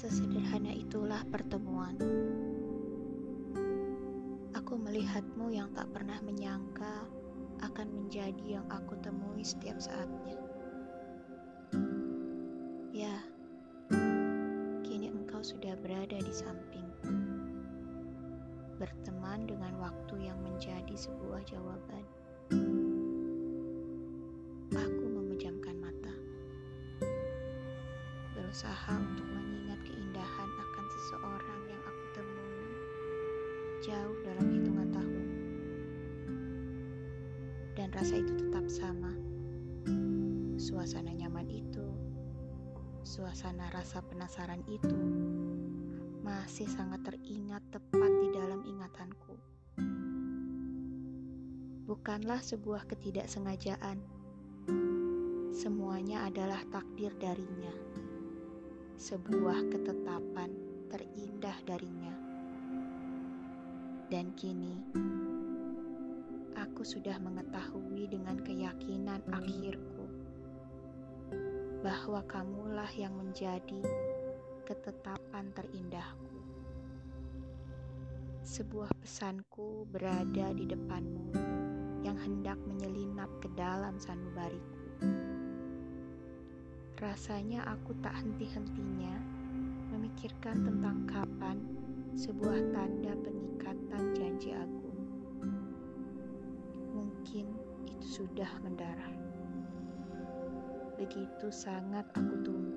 Sesederhana itulah pertemuan. Aku melihatmu yang tak pernah menyangka akan menjadi yang aku temui setiap saatnya. Ya, kini engkau sudah berada di sampingku, berteman dengan waktu yang menjadi sebuah jawaban. Aku memejamkan mata, berusaha untuk mengingat jauh dalam hitungan tahun. Dan rasa itu tetap sama. Suasana nyaman itu, suasana rasa penasaran itu masih sangat teringat tepat di dalam ingatanku. Bukanlah sebuah ketidaksengajaan. Semuanya adalah takdir darinya. Sebuah ketetapan terindah darinya. Dan kini, aku sudah mengetahui dengan keyakinan akhirku bahwa kamulah yang menjadi ketetapan terindahku. Sebuah pesanku berada di depanmu yang hendak menyelinap ke dalam sanubariku. Rasanya aku tak henti-hentinya memikirkan tentang kapan sebuah tanda pengikatan sudah mendarah. Begitu sangat aku tunggu